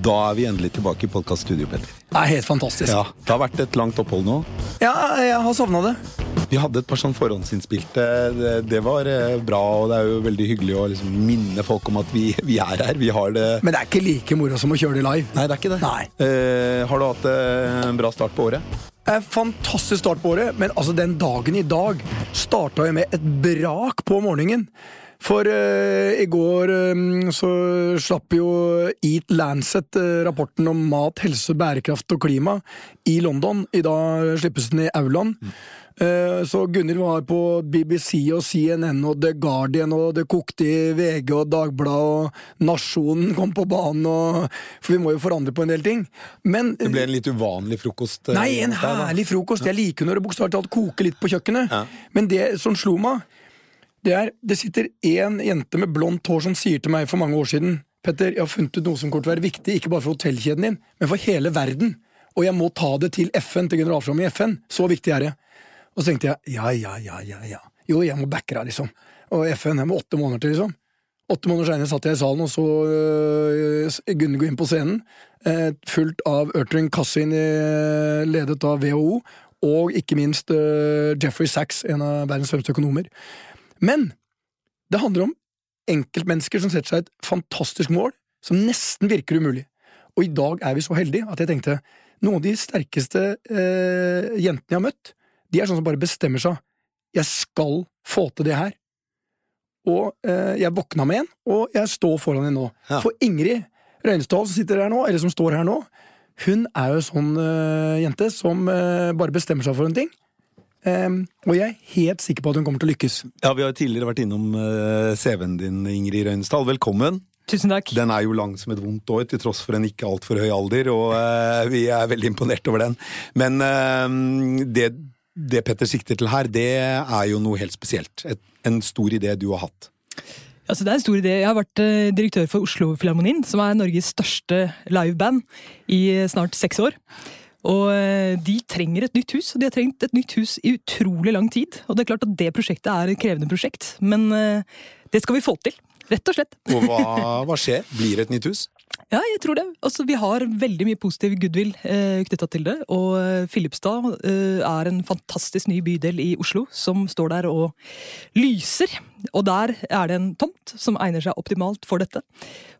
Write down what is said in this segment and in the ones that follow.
Da er vi endelig tilbake i podkaststudio, Petter. Det er helt fantastisk. Ja, Det har vært et langt opphold nå. Ja, jeg har savna det. Vi hadde et par sånn forhåndsinnspilte. Det, det var eh, bra, og det er jo veldig hyggelig å liksom minne folk om at vi, vi er her. Vi har det Men det er ikke like moro som å kjøre det live. Nei, det er ikke det. Eh, har du hatt eh, en bra start på året? En Fantastisk start på året, men altså den dagen i dag starta jeg med et brak på morgenen. For eh, i går eh, så slapp jo Eat Lancet eh, rapporten om mat, helse, bærekraft og klima i London. I dag slippes den i aulaen. Mm. Så Gunhild var på BBC og CNN og The Guardian, og det kokte i VG og Dagbladet, og Nasjonen kom på banen, og, for vi må jo forandre på en del ting. Men Det ble en litt uvanlig frokost. eh, Nei, en herlig frokost. Jeg liker når det bokstavelig talt koker litt på kjøkkenet. Ja. Men det som slo meg, det er det sitter én jente med blondt hår som sier til meg for mange år siden Petter, jeg har funnet ut noe som kommer til å være viktig, ikke bare for hotellkjeden din, men for hele verden. Og jeg må ta det til FN, til generalforsamlingen i FN. Så viktig er det. Og så tenkte jeg ja, ja, ja, ja, ja. Jo, jeg må backe deg, liksom. Og FN er med åtte måneder til, liksom. Åtte måneder senere satt jeg i salen og så øh, Gunne gå inn på scenen, øh, fulgt av Ertring Kassin, øh, ledet av WHO, og ikke minst øh, Jeffrey Sachs, en av verdens fremste økonomer. Men det handler om enkeltmennesker som setter seg et fantastisk mål, som nesten virker umulig. Og i dag er vi så heldige at jeg tenkte noen av de sterkeste eh, jentene jeg har møtt, de er sånn som bare bestemmer seg. Jeg skal få til det her. Og eh, jeg våkna med en, og jeg står foran en nå. Ja. For Ingrid Røynesdal som sitter her nå, eller som står her nå, hun er jo sånn eh, jente som eh, bare bestemmer seg for en ting. Em, og jeg er helt sikker på at hun kommer til å lykkes. Ja, Vi har tidligere vært innom eh, CV-en din, Ingrid Røynesdal. Velkommen. Tusen takk. Den er jo lang som et vondt år, til tross for en ikke altfor høy alder, og eh, vi er veldig imponert over den. Men eh, det, det Petter sikter til her, det er jo noe helt spesielt. Et, en stor idé du har hatt. Altså, det er en stor idé. Jeg har vært eh, direktør for Oslo-filharmonien, som er Norges største liveband, i snart seks år. Og eh, de trenger et nytt hus, og de har trengt et nytt hus i utrolig lang tid. Og det er klart at det prosjektet er et krevende prosjekt, men eh, det skal vi få til. Rett og slett. Og hva, hva skjer? Blir det et nytt hus? Ja, jeg tror det. Altså, vi har veldig mye positiv goodwill eh, knytta til det. Og eh, Filipstad eh, er en fantastisk ny bydel i Oslo som står der og lyser. Og der er det en tomt som egner seg optimalt for dette.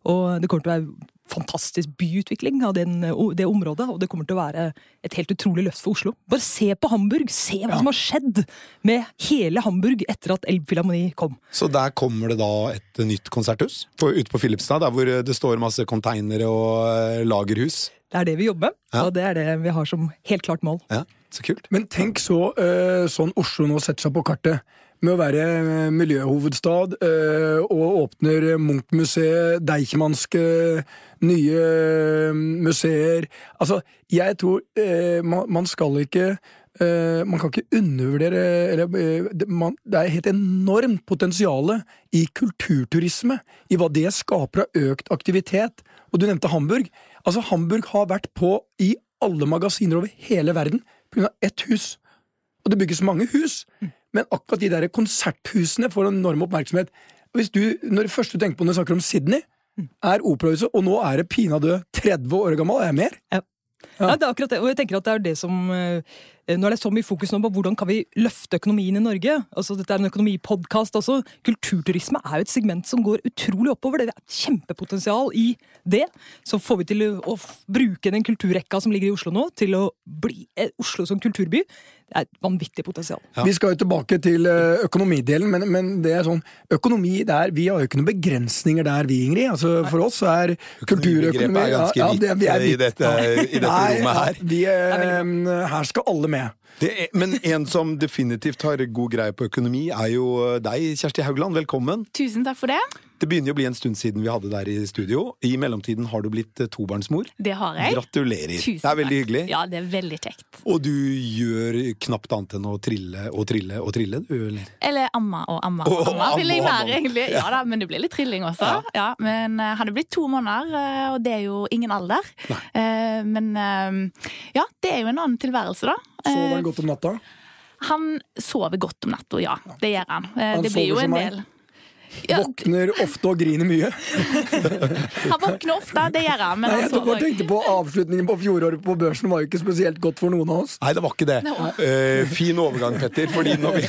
Og det kommer til å være fantastisk byutvikling av den, det området, og det kommer til å være et helt utrolig løft for Oslo. Bare se på Hamburg! Se hva som har skjedd med hele Hamburg etter at Elbphilharmoni kom. Så der kommer det da et nytt konserthus på, ute på Filipstad, der hvor det står masse konteinere og eh, lagerhus. Det er det vi jobber med, Ja. og det er det vi har som helt klart mål. Ja, så kult. Men tenk så eh, sånn Oslo nå setter seg på kartet. Med å være eh, miljøhovedstad eh, og åpner Munch-museet, Deichmanske, nye eh, museer Altså, jeg tror man, skal ikke Man kan ikke undervurdere eller, det, er helt enormt potensial i kulturturisme, i hva det skaper av økt aktivitet. Og du nevnte Hamburg. Altså, Hamburg har vært på i alle magasiner over hele verden pga. ett hus. Og det bygges mange hus, men akkurat de der konserthusene får en enorm oppmerksomhet. Hvis du, når det første du tenker på når du snakker om Sydney, er operahuset, og nå er det pinadø 30 år gammel, er jeg mer. Ja. Ja, det er akkurat det, og jeg tenker at det er det som eh, Nå er det så mye fokus nå på hvordan kan vi løfte økonomien i Norge. Altså, dette er en økonomipodkast også. Kulturturisme er jo et segment som går utrolig oppover. Det er et kjempepotensial i det. Så får vi til å, bruke den kulturrekka som ligger i Oslo nå, til å bli eh, Oslo som kulturby. Det er et vanvittig potensial. Vi skal jo tilbake til eh, økonomidelen, men, men det er sånn Økonomi der, Vi har jo ikke noen begrensninger der, vi, Ingrid. Altså, for oss er kulturøkonomi Begrepet er ganske vidt ja, ja, i dette- i dette Nei, rommet her. ja, Vi, her skal alle med. Det. Det er, men en som definitivt har god greie på økonomi, er jo deg, Kjersti Haugland. Velkommen. Tusen takk for det. Det begynner jo å bli en stund siden vi hadde deg i studio. I mellomtiden har du blitt eh, tobarnsmor. Det har jeg. Gratulerer. Tusen det er veldig takk. hyggelig. Ja, det er veldig kjekt. Og du gjør knapt annet enn å trille og trille og trille, du, eller? Eller amma og amma og Å, amma, vil jeg amma. egentlig. Ja da, men det blir litt trilling også. Ja. men uh, han er blitt to måneder, eh, og det er jo ingen alder. Uh, men uh, ja, det er jo en annen tilværelse, da. Sover Eh, han godt om natta? han sover godt om natta, ja. Det gjør han. Eh, Han det blir jo sover som meg. Ja, Våkner ofte og griner mye. Han våkner ofte, det gjør han. Men Nei, jeg bare tenkte på Avslutningen på fjoråret på børsen var jo ikke spesielt godt for noen av oss. Nei, det var ikke det. Uh, fin overgang, Petter. Fordi når vi,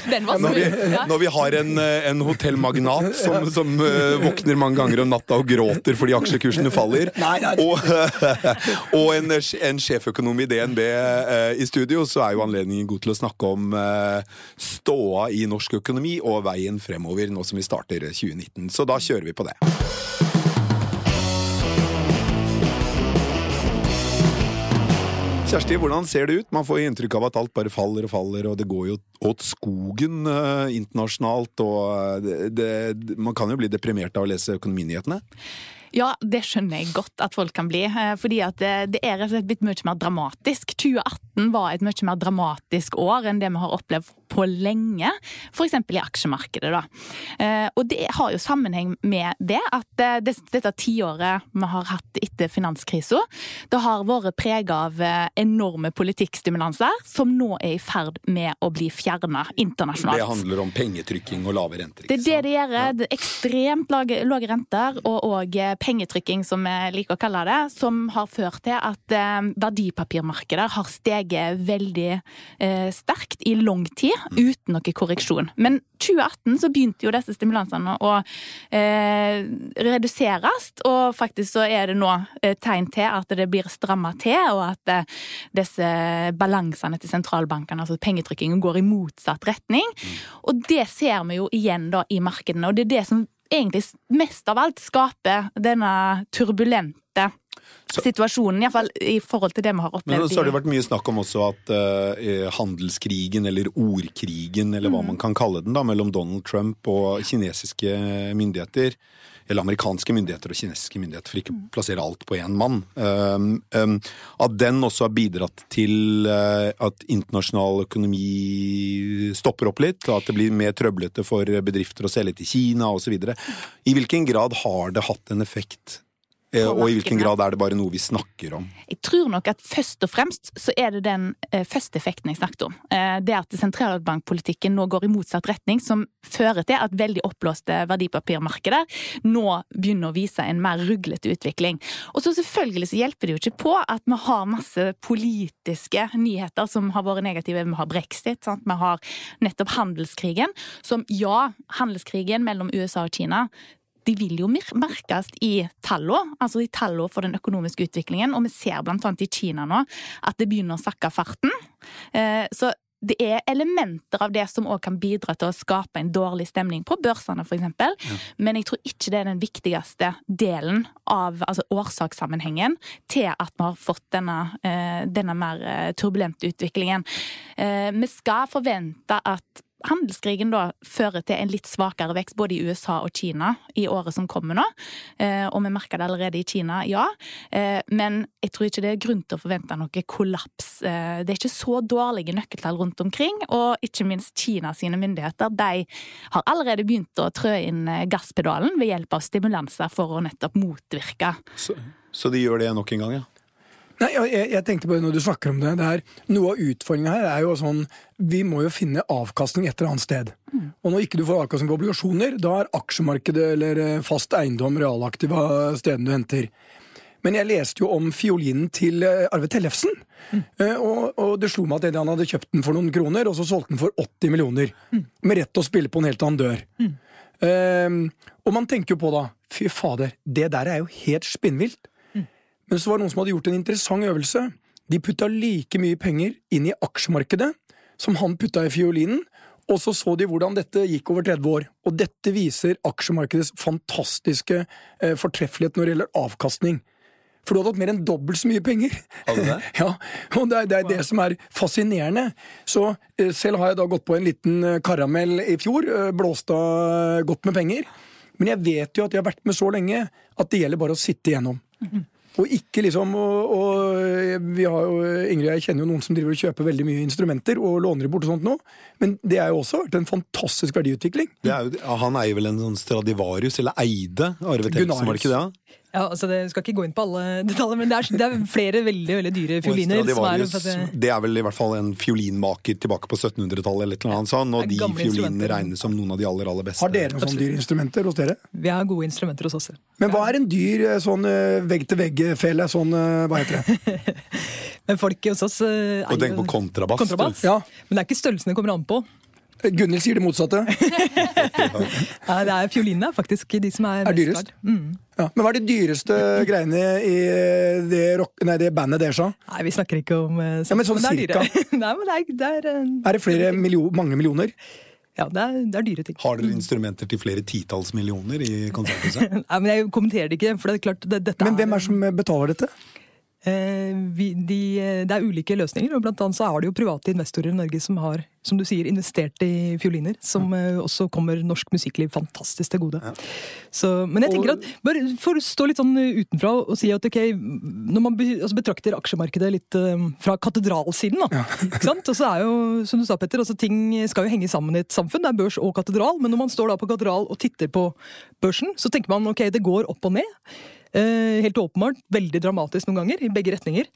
når vi, når vi har en, eh, en hotellmagnat som, som uh, våkner mange ganger om natta og gråter fordi aksjekursene faller, Nei, nei. og, og en, en sjeføkonom i DNB i studio, så er jo anledningen god til å snakke om ståa i norsk økonomi og veien fremover nå som vi starter 2019. Så da kjører vi på det. Kjersti, hvordan ser det ut? Man får inntrykk av at alt bare faller og faller, og det går jo åt skogen eh, internasjonalt, og eh, det, det, man kan jo bli deprimert av å lese økonominyhetene. Ja, det skjønner jeg godt at folk kan bli. eh, Fordi at det, er rett og slett blitt mye mer dramatisk. 2018 var et mye mer dramatisk år enn det vi har opplevd på lenge. F.eks. i aksjemarkedet. da. Eh, Og det har jo sammenheng med det at eh, dette tiåret vi har hatt etter finanskrisa, det har vært prega av eh, enorme politikkstimulanser som nå er i ferd med å bli fjerna internasjonalt. Det handler om pengetrykking og lave renter. Det er det det gjør. Er ekstremt lave, renter og, og pengetrykking, som vi liker å kalle det, som har ført til at verdipapirmarkeder har steget veldig eh, sterkt i lang tid, uten noe korreksjon. Men 2018 så begynte jo disse stimulansene å eh, reduseres, og faktisk så er det nå eh, tegn til at det blir stramma til, og at eh, disse balansene til sentralbankene, altså pengetrykkingen, går i motsatt retning. Og det ser vi jo igjen da i markedene, og det er det som egentlig mest av alt skaper denne turbulente situasjonen, iallfall i forhold til det vi har Men opplevd. så har det vært mye snakk om også at uh, handelskrigen, eller ordkrigen, eller Mm. hva man kan kalle den, da, mellom Donald Trump og kinesiske myndigheter, eller amerikanske myndigheter og kinesiske myndigheter, for ikke å plassere alt på én mann, um, um, at den også har bidratt til uh, at internasjonal økonomi stopper opp litt, og at det blir mer trøblete for bedrifter å selge til Kina osv. I hvilken grad har det hatt en effekt? Eh, Og i hvilken grad er det bare noe vi snakker om? Jeg tror nok at først og fremst så er det den eh, første effekten jeg snakket om. Eh, det at sentralbankpolitikken nå går i motsatt retning, som fører til at veldig oppblåste verdipapirmarkeder nå begynner å vise en mer ruglete utvikling. Og så selvfølgelig så hjelper det jo ikke på at vi har masse politiske nyheter som har vært negative. Vi har brexit, sant? vi har nettopp handelskrigen, som ja, handelskrigen mellom USA og Kina de vil jo merkes i tallene, altså i tallene for den økonomiske utviklingen. Og vi ser annet i Kina nå at det begynner å sakke farten. Eh, Så det er elementer av det som òg kan bidra til å skape en dårlig stemning på børsene, f.eks. Men jeg tror ikke det er den viktigste delen av altså årsakssammenhengen til at vi har fått denne, eh, denne mer eh, turbulente utviklingen. Vi skal forvente at handelskrigen da fører til en litt svakere vekst både i USA og Kina i året som kommer nå. Eh, og vi merker det allerede i Kina, ja. Eh, men jeg tror ikke det er grunn til å forvente noe kollaps. Eh, det er ikke så dårlige nøkkeltall rundt omkring, og ikke minst Kina sine myndigheter. De har allerede begynt å trø inn gasspedalen ved hjelp av stimulanser for å nettopp motvirke Så, så de gjør det nok en gang, ja? Nei, jeg, jeg- tenkte det når du snakker om det. det er, noe av utfordringa her er jo sånn Vi må jo finne avkastning et eller annet sted. Og når ikke du får avkastning på obligasjoner, da er aksjemarkedet eller eh, fast eiendom realaktiva stedene du henter. Men jeg leste jo om fiolinen til eh, Arve Tellefsen. Mm. Og, og det slo meg at han hadde kjøpt den for noen kroner, og så solgte den for 80 millioner. Med rett til å spille på en helt annen dør. Um, og man tenker jo på da Fy fader, det der er jo helt spinnvilt. Men så var det noen som hadde gjort en interessant øvelse. De putta like mye penger inn i aksjemarkedet som han putta i fiolinen, og så så de hvordan dette gikk over 30 år. Og dette viser aksjemarkedets fantastiske eh, fortreffelighet når det gjelder avkastning. For du hadde hatt mer enn dobbelt så mye penger. Hadde det? Ja, og det er det, er det som er fascinerende. Så eh, selv har jeg da gått på en liten eh, karamell i fjor. eh, Blåst av godt med penger. Men jeg vet jo at jeg har vært med så lenge at det gjelder bare å sitte igjennom. Og ikke liksom og, og vi har jo, Ingrid jeg kjenner jo noen som driver og kjøper veldig mye instrumenter og låner det bort og sånt nå. Men det har jo også vært en fantastisk verdiutvikling. Det er jo, han eier vel en sånn Stradivarius, eller eide Arve Tellefsen, var det ikke det? Ja, altså det skal ikke gå inn på alle detaljer, men det er, det er flere veldig veldig dyre fioliner. som er- Stradivarius, at det- det er vel i hvert fall en fiolinmaker tilbake på 1700-tallet, eller noe annet sånt, og de er fiolinene regnes som noen av de aller, aller beste. Har dere noen sånne dyre instrumenter hos dere? Vi har gode instrumenter hos oss. ja. Men hva er en dyr eh, sånn vegg-til-vegg-fele? Sånn, eh, hva heter det? Men folk hos oss eh, Og tenk på kontrabass. kontrabass. Ja. Men det er ikke størrelsen det kommer an på. Gunhild sier det motsatte. ja, det er Fiolinene faktisk de som er, Er dyrest? Mm. Ja. Men hva er de dyreste greiene i det, rock, nei, det bandet deres, da? Nei, vi snakker ikke om eh, Ja, men sånn men cirka? Nei, men det er, det er, uh, Er det flere million, mange millioner? Ja, det er, det er dyre ting. Har dere instrumenter til flere titalls millioner i konserthuset? Nei, men Jeg kommenterer det ikke, for det er klart det, dette Men hvem er det som betaler dette? Eh, vi, de, eh, det er ulike løsninger, og blant annet så er det jo private investorer i Norge som har som du sier, investert i fioliner, som eh, også kommer norsk musikkliv fantastisk til gode. Så, men jeg tenker at, bare for å stå litt sånn utenfra og si at ok, når man altså betrakter aksjemarkedet litt fra katedralsiden, da, ikke sant? og så er jo, som du sa Petter, altså ting skal jo henge sammen i et samfunn, det er børs og katedral, men når man står da på katedral og titter på børsen, så tenker man ok, det går opp og ned. Eh, helt åpenbart. Veldig dramatisk noen ganger, i begge retninger.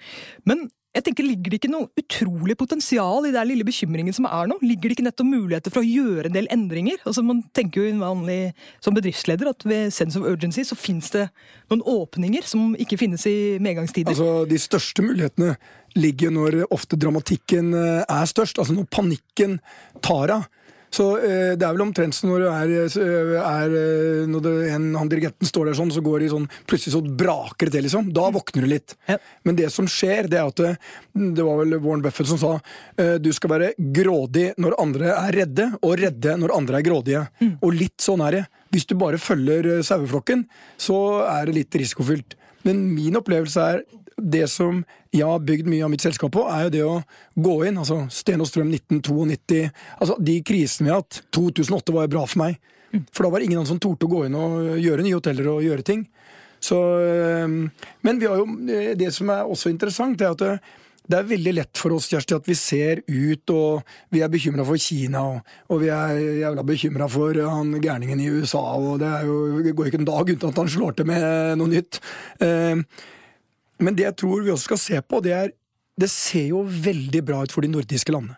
Men jeg tenker, ligger det ikke noe utrolig potensial i den lille bekymringen som er nå? Ligger det ikke nettopp muligheter for å gjøre en del endringer? Altså Man tenker jo vanlig som bedriftsleder at ved sense of urgency så finnes det noen åpninger som ikke finnes i medgangstider. Altså, De største mulighetene ligger når ofte dramatikken eh, er størst. Altså når panikken tar av. Så eh, Det er vel omtrent som når du er, eh, er eh, Når det, en, han dirigenten står der sånn, så går de sånn Plutselig så braker det til, liksom. Da våkner du litt. Ja. Men det som skjer, det er at det, var vel Warren Buffett som sa eh, du skal være grådig når andre er redde, og redde når andre er grådige. Og litt sånn er det. Hvis du bare følger saueflokken, så er det litt risikofylt. Men min opplevelse er det som jeg har bygd mye av mitt selskap på, er jo det å gå inn. altså Sten og Strøm 1992. altså De krisene vi har hatt. 2008 var jo bra for meg. For da var det ingen som torde å gå inn og gjøre nye hoteller og gjøre ting. Så, øh, men vi har jo, øh, det som er også interessant, er at det, det er veldig lett for oss Kjersti, at vi ser ut og vi er bekymra for Kina, og, og vi er jævla bekymra for han gærningen i USA. og Det, jo, det går ikke en dag uten at han slår til med noe nytt. Eh, men det jeg tror vi også skal se på, det er Det ser jo veldig bra ut for de nordiske landene.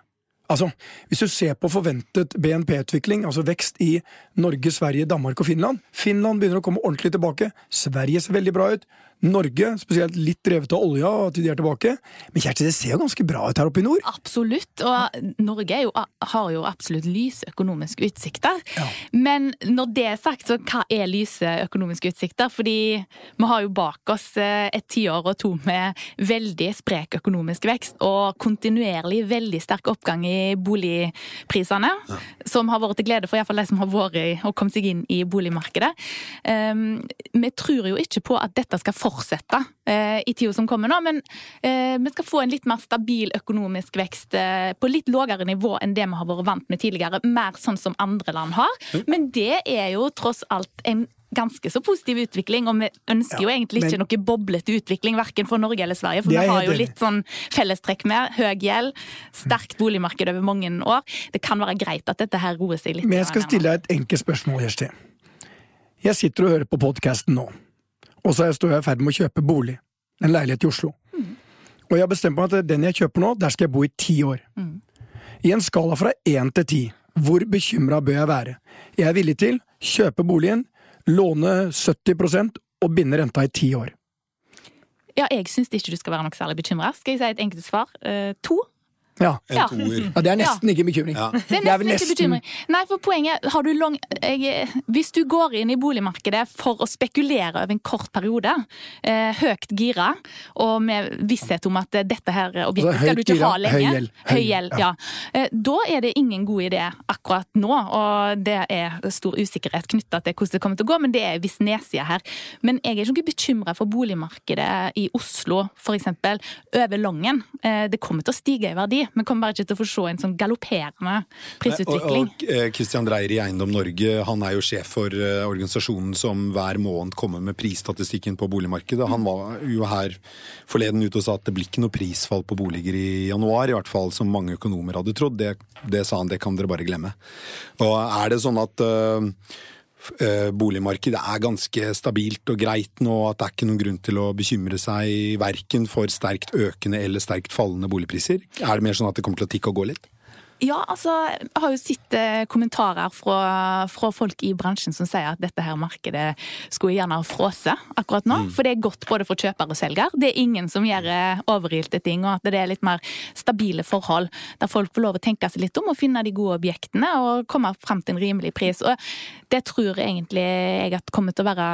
Altså, Hvis du ser på forventet BNP-utvikling, altså vekst i Norge, Sverige, Danmark og Finland Finland begynner å komme ordentlig tilbake. Sverige ser veldig bra ut. Norge, spesielt litt drevet av olja, at de er tilbake. Men Kjersti, det ser jo ganske bra ut her oppe i nord. Absolutt, og Norge jo, har jo absolutt lyse økonomiske utsikter. Men når det er sagt, så hva er lyse økonomiske utsikter? Fordi vi har jo bak oss eh, et tiår og to med veldig sprek økonomisk vekst og kontinuerlig veldig sterk oppgang i boligprisene. Som har vært til glede for iallfall de som har vært og kommet seg inn i boligmarkedet. Um, vi tror jo ikke på at dette skal fortsette uh, i tida som kommer nå, men uh, vi skal få en litt mer stabil økonomisk vekst uh, på litt lavere nivå enn det vi har vært vant med tidligere. Mer sånn som andre land har. Men det er jo tross alt en ganske så positiv utvikling, og vi ønsker jo Ja, egentlig ikke men- noe boblete utvikling, verken for Norge eller Sverige, for vi har jo litt sånn fellestrekk med høy gjeld, sterkt boligmarked over mange år. Det kan være greit at dette her roer seg litt. Men jeg skal stille deg et enkelt spørsmål, Kjersti. Jeg sitter og hører på podkasten nå, og så står jeg i ferd med å kjøpe bolig. En leilighet i Oslo. Og jeg har bestemt meg at den jeg kjøper nå, der skal jeg bo i ti år. I en skala fra én til ti, hvor bekymra bør jeg være? Jeg er villig til kjøpe boligen, låne 70% og binde renta i ti år. Ja, jeg syns ikke du skal være noe særlig bekymra. Skal jeg si et enkelt svar? Eh, to. Ja. En Ja. toer. ja, Det er nesten ikke bekymring. Ja. Det er Det er nesten ikke bekymring. Nei, for poenget har du lang, jeg, Hvis du går inn i boligmarkedet for å spekulere over en kort periode, eh, høyt gira, og med visshet om at eh, dette her objektet Altså, skal du ikke gira, ha lenge høy gjeld. Høy gjeld, ja. Eh, Da er det ingen god idé akkurat nå, og det er stor usikkerhet knytta til hvordan det kommer til å gå, men det er viss nedside her. Men jeg er ikke bekymra for boligmarkedet i Oslo, f.eks. over Longen. Eh, Det kommer til å stige i verdi, men kommer bare ikke til å få se en sånn galopperende prisutvikling. Og, og eh, Dreyer i Eiendom Norge han er jo sjef for eh, organisasjonen som hver måned kommer med prisstatistikken på boligmarkedet. Han var jo her forleden ute og sa at det blir ikke noe prisfall på boliger i januar, i hvert fall som mange økonomer hadde trodd. Det, det sa han, det kan dere bare glemme. Og er det sånn at eh, boligmarkedet er ganske stabilt og greit nå, at det er ikke noen grunn til å bekymre seg verken for sterkt økende eller sterkt fallende boligpriser? Er det mer sånn at det kommer til å tikke og gå litt? Ja, altså, jeg har jo sett eh, kommentarer fra, fra folk i bransjen som sier at dette her markedet skulle gjerne ha frosset akkurat nå. For det er godt både for kjøper og selger. Det er ingen som gjør eh, overilte ting, og at det er litt mer stabile forhold. Der folk får lov å tenke seg litt om og finne de gode objektene og komme frem til en rimelig pris. Og det tror jeg egentlig jeg at kommer til å være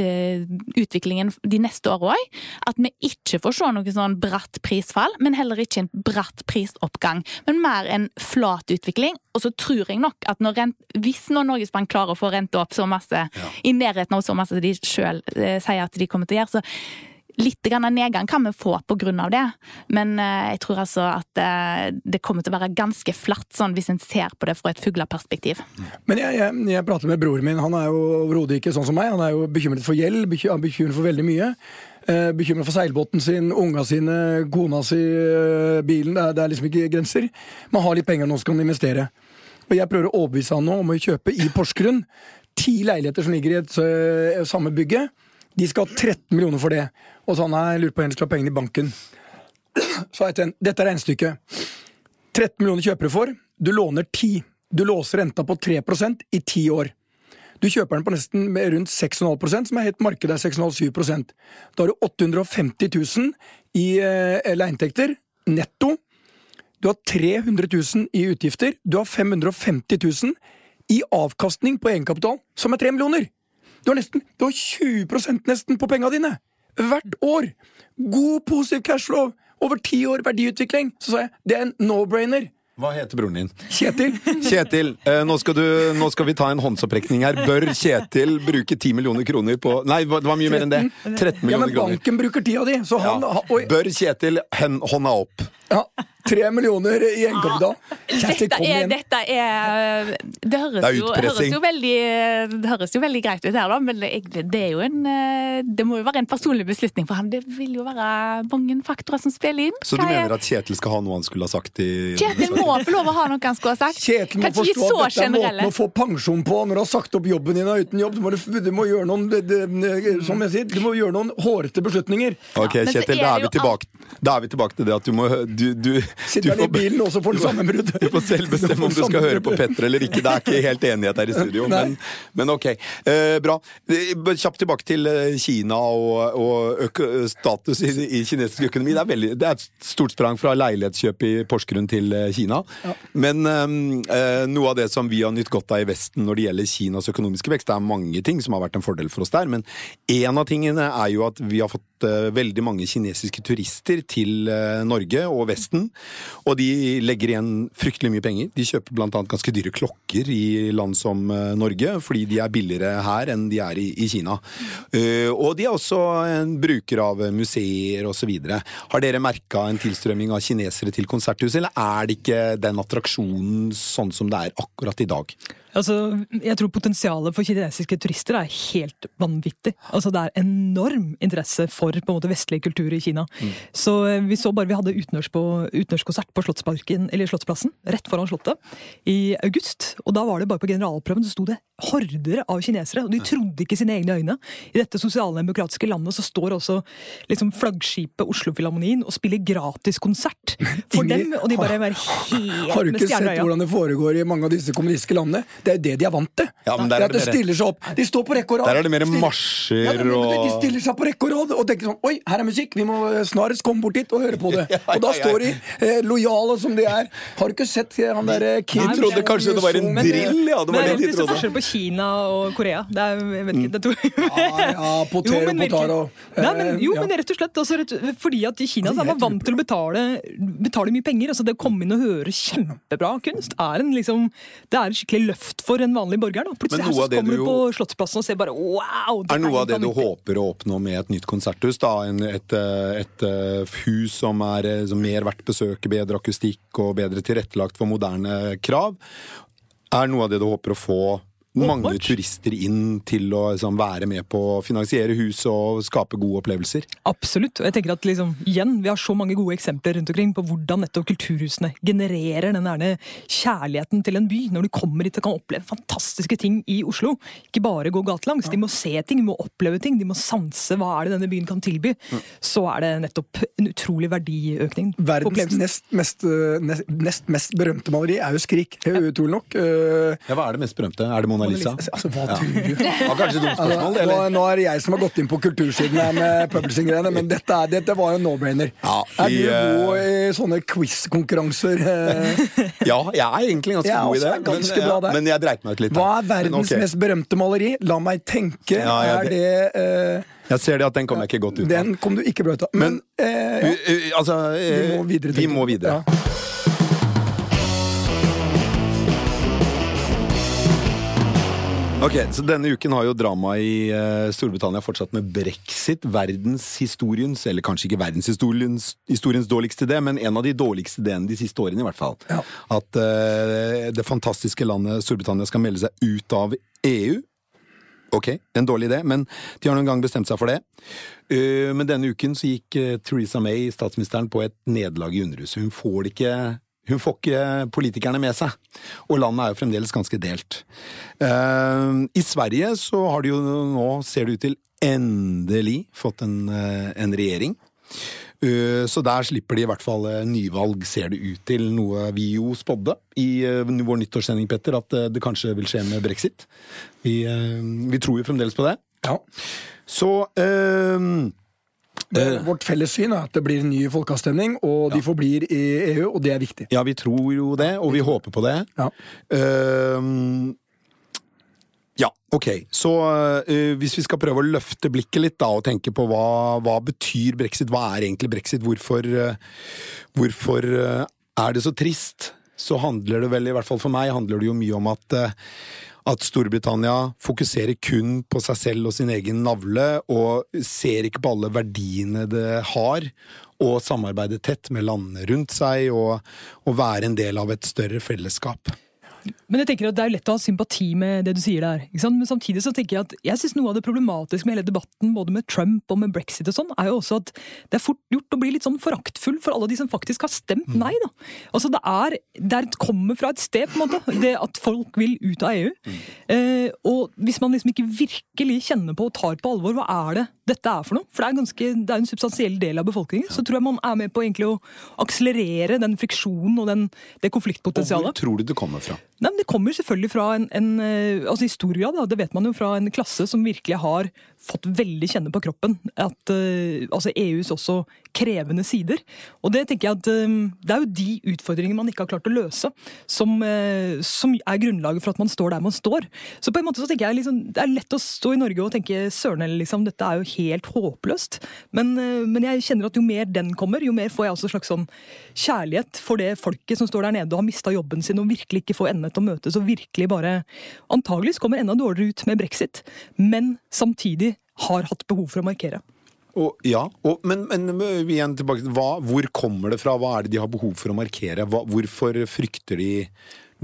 eh, utviklingen de neste åra òg. At vi ikke får se noe sånn bratt prisfall, men heller ikke en bratt prisoppgang. Men mer en flat utvikling. Og så tror jeg nok at når rent, hvis nå Norges Bank klarer å få renta opp så masse, i nærheten av så masse de sjøl eh, sier at de kommer til å gjøre, så Litt grann av nedgang kan vi få av det, men eh, jeg tror altså at eh, det kommer til å være ganske flatt, sånn hvis en ser på det fra et fugleperspektiv. Men jeg, jeg, jeg prater med broren min. Han er jo overhodet ikke sånn som meg. Han er jo bekymret for gjeld, bekymret for veldig mye. Eh, bekymret for seilbåten sin, unga sine, kona si, eh, bilen. Det er, det er liksom ikke grenser. Man har litt penger nå, så kan man investere. Og jeg prøver å overbevise han nå om å kjøpe i Porsgrunn ti leiligheter som ligger i et eh, samme bygget. De skal ha 13 millioner for det. Og så han har lurt på han skal ha pengene i banken. Så jeg tenkt, dette er regnestykket. 13 millioner kjøpere for. Du låner 10. Du låser renta på 3% i 10 år. Du kjøper den på nesten rundt 6,5% som er helt markedet er 6,5-7 Da har du 850 000 i eh, leieinntekter netto. Du har 300 000 i utgifter. Du har 550 000 i avkastning på egenkapital, som er 3 millioner. Du har, nesten, du har 20% nesten på penga dine! Hvert år! God, positiv cashflow! Over ti år verdiutvikling! Så sa jeg det er en no-brainer. Hva heter broren din? Kjetil, Kjetil, eh, nå skal, du, nå skal vi ta en håndsopprekning her. Bør Kjetil bruke 10 millioner kroner på Nei, det var mye mer enn det. 13 ja, men men kroner. banken bruker tida di, så han Ja. Bør Kjetil hen, hånda opp? Ja, Tre millioner i egenkapital. Dette kom er, igjen. dette er Det høres, Det er jo, høres, jo veldig, det høres jo veldig greit ut her, da, men det er jo en eh, Det må jo være en personlig beslutning for han. Det vil jo være mange faktorer som spiller inn. Så du er- mener at Kjetil skal ha noe han skulle ha sagt i Kjetil må få lov å ha noe han skulle ha sagt. Kjetil må forstå at dette er måten å få pensjon på når du har sagt opp jobben din og er uten jobb. Du må, du må gjøre noen det, det, Som jeg sier, du må gjøre noen hårete beslutninger. Ok, Kjetil, da er, vi tilbake, da er vi tilbake til det at du må Du, du, du, Sitter han i bilen også får den sammenbrudd. du får selv bestemme om du skal høre på Petter eller ikke. Det er ikke helt enighet her i studio, men, men ok. Eh, bra. Eh, Kjapt tilbake til eh, Kina og, og status i, i kinesisk økonomi. Det er, veldig, det er et stort sprang fra leilighetskjøp i Porsgrunn til Kina. Kina. Men eh, noe av det som vi har nytt godt av i Vesten når det gjelder Kinas økonomiske vekst, det er mange ting som har vært en fordel for oss der, men en av tingene er jo at vi har fått eh, veldig mange kinesiske turister til eh, Norge og Vesten, og de legger igjen fryktelig mye penger. De kjøper annet ganske dyre klokker i land som eh, Norge, fordi de er billigere her enn de er i, i Kina. Eh, og de er også en bruker av museer osv. Har dere merka en tilstrømming av kinesere til konserthuset, eller er det ikke den attraksjonen sånn som det er akkurat i dag? Altså, jeg tror potensialet for kinesiske turister er helt vanvittig. Altså, det er enorm interesse for på en måte, vestlig kultur i Kina. Så eh, Vi så bare vi hadde utenlandskonsert på- på eller Slottsplassen, rett foran Slottet, i august. Og da var det bare på generalprøven så sto det horder av kinesere, og de trodde ikke sine egne øyne. I dette sosialdemokratiske landet så står også liksom, flaggskipet Oslo-Filharmonien og spiller gratis konsert for dem, og de bare er helt Har du ikke sett hvordan det foregår i mange av disse kommunistiske landene? Det er jo det de er vant til. Ja, men det der er er at det det stiller seg opp. De står på rekke og rad. Der er det mer marsjer marsjer ja, men, De stiller seg på rekke og rad og tenker sånn Oi, her er musikk! Vi må snarest komme bort dit og høre på det. Og da står de, eh, lojale som de er. Har du ikke sett eh, han derre De trodde kanskje det var en drill, ja. Det var det de trodde. Kina og Korea. Det er, jeg vet ikke, det to. Ja, ja, potero, Jo, men potaro. Nei, men, Eh, jo, ja. men rett og slett altså, rett, Fordi at i Kina så er man vant til å betale, betale mye penger. Altså, det å komme inn og høre kjempebra kunst er en, liksom, det er et skikkelig løft for en vanlig borger. Da. Plutselig her så kommer du på Slottsplassen og ser bare wow! Er noe av det du håper å oppnå med et nytt konserthus? da? En, et, et, et eh, hus som er eh, som mer verdt besøket, bedre akustikk og bedre tilrettelagt for moderne krav? Er noe av det du håper å få mange turister inn til å liksom, være med på å finansiere huset og skape gode opplevelser? Absolutt. Og jeg tenker at liksom, igjen, Vi har så mange gode eksempler rundt omkring på hvordan nettopp kulturhusene genererer den der kjærligheten til en by. Når du kommer hit og kan oppleve fantastiske ting i Oslo. Ikke bare gå gatelangs. De må se ting, de må oppleve ting, de må sanse hva er det denne byen kan tilby. Så er det nettopp en utrolig verdiøkning. Verdens nest mest, eh, nest, nest mest berømte maleri er jo 'Skrik', utrolig nok. Eh, Ja, Hva er det mest berømte? Er det Mona Lisa? Altså, hva tror du? Ja, kanskje et dumt spørsmål, eller? nå, nå er det jeg som har gått inn på kultursiden her med publishing-greiene, men dette, dette var jo no-brainer. Ja, er du eh, god i sånne quiz-konkurranser? eh? Ja, jeg er egentlig ganske god i det. ganske men, bra ja, der. men jeg dreit meg ut litt. Hva er verdens okay. mest berømte maleri? La meg tenke. Ja, ja, er det uh, Jeg ser det at den kom jeg ikke godt ut av. Den kom du ikke bra ut av. Men, eh, ja, altså, uh, altså, vi uh, må videre. Vi må videre. Ja. Ok, så Denne uken har jo dramaet i eh, Storbritannia fortsatt med brexit. Verdenshistoriens, eller kanskje ikke verdenshistoriens historiens dårligste idé, men en av de dårligste ideene de siste årene, i hvert fall. Ja. At uh, det fantastiske landet Storbritannia skal melde seg ut av EU. Ok, en dårlig idé, men de har noen gang bestemt seg for det. Uh, men denne uken så gikk Theresa May, statsministeren, på et nederlag i Underhuset. Hun får det ikke hun får ikke politikerne med seg, og landet er jo fremdeles ganske delt. Eh, I Sverige så har de jo nå, ser det ut til, endelig fått en, eh, en regjering. Eh, Så der slipper de i hvert fall nyvalg, ser det ut til. Noe vi jo spådde i vår nyttårssending, Petter, at det kanskje vil skje med brexit. Vi, vi tror jo fremdeles på det. Ja. Så Det- Vårt felles syn er at det blir en ny folkeavstemning, og de forblir i EU, og det er viktig. Ja, vi tror jo det, og vi håper på det. Ja. Uh, ja, ok. Så uh, hvis vi skal prøve å løfte blikket litt da, og tenke på hva, hva betyr brexit, hva er egentlig brexit, hvorfor, uh, hvorfor uh, er det så trist, så handler det vel, i hvert fall for meg, handler det jo mye om at eh, at Storbritannia fokuserer kun på seg selv og sin egen navle, og ser ikke på alle verdiene det har, og samarbeider tett med landene rundt seg, og, og være en del av et større fellesskap. Men jeg tenker at det er lett å ha sympati med det du sier der. Men samtidig så tenker jeg at jeg synes noe av det problematiske med hele debatten, både med Trump og med brexit og sånn, er jo også at det er fort gjort å bli litt sånn foraktfull for alle de som faktisk har stemt nei, da. Altså det er Det er, kommer fra et sted, på en måte, det at folk vil ut av EU. Eh, og hvis man liksom ikke virkelig kjenner på og tar på alvor hva er det dette er for noe, for det er, ganske, det er en substansiell del av befolkningen, så tror jeg man er med på egentlig å akselerere den friksjonen og den, det Og hvor tror du det kommer fra? Nei, men Det kommer selvfølgelig fra en, en eh, altså historia, da, det vet man jo fra en klasse som virkelig har fått veldig kjenne på kroppen at uh, altså EUs også krevende sider. Og det tenker jeg at eh, det er jo de utfordringene man ikke har klart å løse, som, uh, som er grunnlaget for at man står der man står. Så på en måte så tenker jeg liksom, det er lett å stå i Norge og tenke søren eller liksom, dette er jo helt håpløst. Men, uh, men jeg kjenner at jo mer den kommer, jo mer får jeg også slags sånn kjærlighet for det folket som står der nede og har mista jobben sin og virkelig ikke får endene til å møtes og virkelig bare antageligvis kommer enda dårligere ut med brexit, men samtidig har hatt behov for å markere. Og, ja, og, men, men igjen tilbake hva, hvor kommer det fra? Hva er det de har behov for å markere? Hva, hvorfor frykter de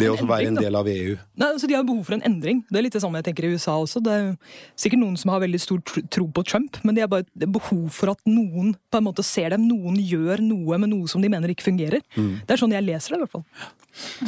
det å være en del av EU? Nei, altså De har behov for en endring. Det er litt det samme jeg tenker i USA også. Det er sikkert noen som har veldig stor tro på Trump, men de har bare det er behov for at noen på en måte ser dem, noen gjør noe med noe som de mener ikke fungerer. Det er sånn jeg leser det, i hvert fall.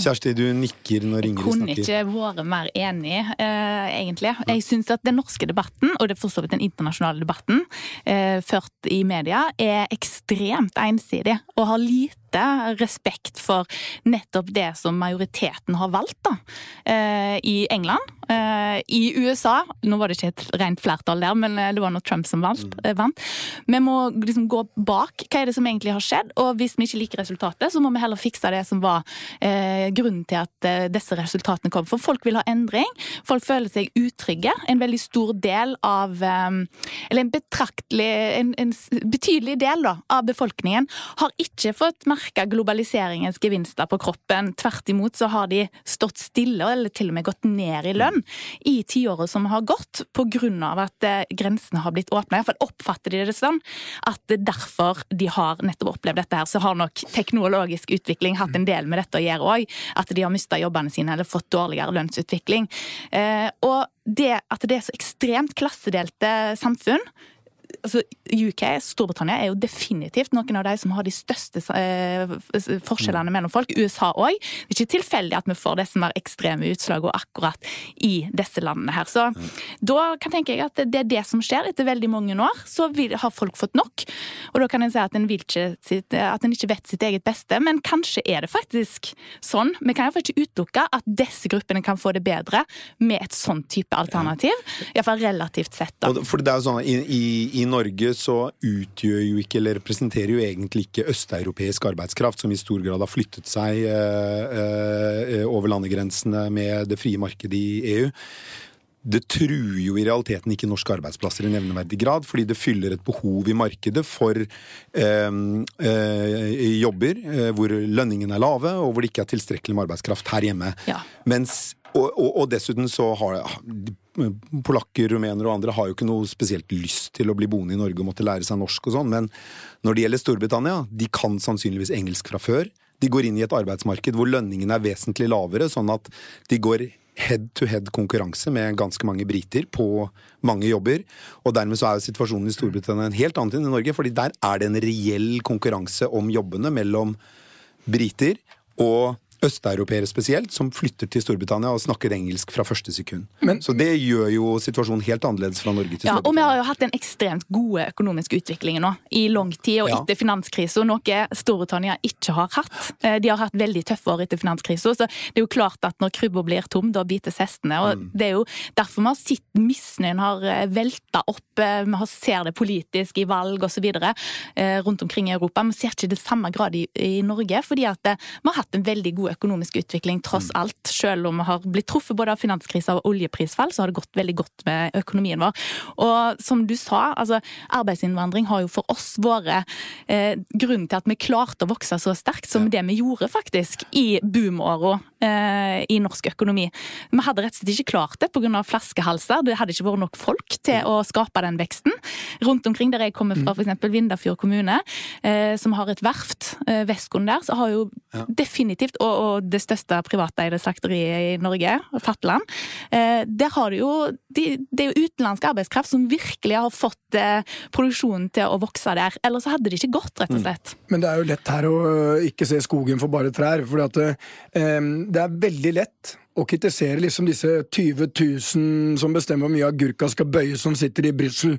Kjersti, du nikker når Ingrid snakker. Jeg kunne ikke vært mer enig, eh, egentlig. Jeg syns at den norske debatten, og det er for så vidt den internasjonale debatten, eh, ført i media, er ekstremt ensidig og har lite lite respekt for nettopp det som majoriteten har valgt da, eh, i England. Eh, I USA Nå var det ikke et rent flertall der, men det var nå Trump som vant. vant. Vi må liksom gå bak hva er det som egentlig har skjedd, og hvis vi ikke liker resultatet, så må vi heller fikse det som var eh, grunnen til at eh, disse resultatene kom. For folk vil ha endring. Folk føler seg utrygge. En veldig stor del av Eller en betraktelig En, en betydelig del da, av befolkningen har ikke fått merke globaliseringens gevinster på kroppen. Tvert imot så har de stått stille, eller til og med gått ned i lønn i tiåret som har gått, av at eh, grensene har blitt åpna. Iallfall oppfatter de det sånn at det er derfor de har nettopp opplevd dette her. Så har nok teknologisk utvikling hatt en del med dette å gjøre òg. At de har mista jobbene sine eller fått dårligere lønnsutvikling. Eh, og det at det er så ekstremt klassedelte samfunn, altså UK, Storbritannia, er jo definitivt noen av de som har de største eh, forskjellene mellom folk. USA òg. Det er ikke tilfeldig at vi får disse mer ekstreme utslagene akkurat i disse landene her. Så da kan tenke jeg at det er det som skjer. Etter veldig mange år så vil, har folk fått nok. Og da kan en si at en, ikke, at en ikke vet sitt eget beste, men kanskje er det faktisk sånn. Vi kan iallfall ikke utelukke at disse gruppene kan få det bedre med et sånn type alternativ. Iallfall relativt sett. da. For det er jo sånn, i, i, i Norge så utgjør jo ikke, eller representerer jo egentlig ikke østeuropeisk arbeidskraft, som i stor grad har flyttet seg eh, eh, over landegrensene med det frie markedet i EU. Det truer jo i realiteten ikke norske arbeidsplasser i nevneverdig grad, fordi det fyller et behov i markedet for eh, eh, jobber eh, hvor lønningene er lave, og hvor det ikke er tilstrekkelig med arbeidskraft her hjemme. Ja. Mens, og, og, og dessuten så har polakker, rumenere og andre har jo ikke noe spesielt lyst til å bli boende i Norge og måtte lære seg norsk og sånn, men når det gjelder Storbritannia, de kan sannsynligvis engelsk fra før. De går inn i et arbeidsmarked hvor lønningene er vesentlig lavere, sånn at de går head-to-head konkurranse med ganske mange briter på mange jobber. Og dermed så er jo situasjonen i Storbritannia en helt annen enn i Norge, fordi der er det en reell konkurranse om jobbene mellom briter og østeuropeere spesielt, som flytter til Storbritannia og snakker engelsk fra første sekund. Men- så det gjør jo situasjonen helt annerledes fra Norge til Ja, og vi har jo hatt en ekstremt god økonomisk utvikling nå i lang tid, og Ja. etter finanskrisen, noe Storbritannia ikke har hatt. Eh, De har hatt veldig tøffe år etter finanskrisen, så det er jo klart at når krybba blir tom, da bites hestene. Og Mm. det er jo derfor vi har sett misnøyen har eh, velta opp, eh, vi har- ser det politisk i valg osv. rundt omkring i Europa. Vi ser ikke det samme grad i, i Norge, fordi at vi har hatt en veldig god økonomisk utvikling tross Mm. alt. Selv om vi har blitt truffet både av finanskrise og oljeprisfall, så har det gått veldig godt med økonomien vår. Og som du sa, altså arbeidsinnvandring har jo for oss vært eh, grunnen til at vi klarte å vokse så sterkt som det vi gjorde, faktisk, i boomåra i norsk økonomi. Vi hadde rett og slett ikke klart det pga. flaskehalser. Det hadde ikke vært nok folk til å skape den veksten. Rundt omkring der jeg kommer fra, f.eks. Vindafjord kommune, eh, som har et verft, eh, der, så har jo definitivt, og, og det største privateide slakteriet i Norge, Fatland, eh, der har det jo de, Det er jo utenlandsk arbeidskraft som virkelig har fått eh, produksjonen til å vokse der. Ellers hadde det ikke gått, rett og slett. Men det er jo lett her å ikke se skogen for bare trær. For at, det er veldig lett å kritisere liksom disse 20 000 som bestemmer hvor mye agurka skal bøyes, som sitter i Brussel.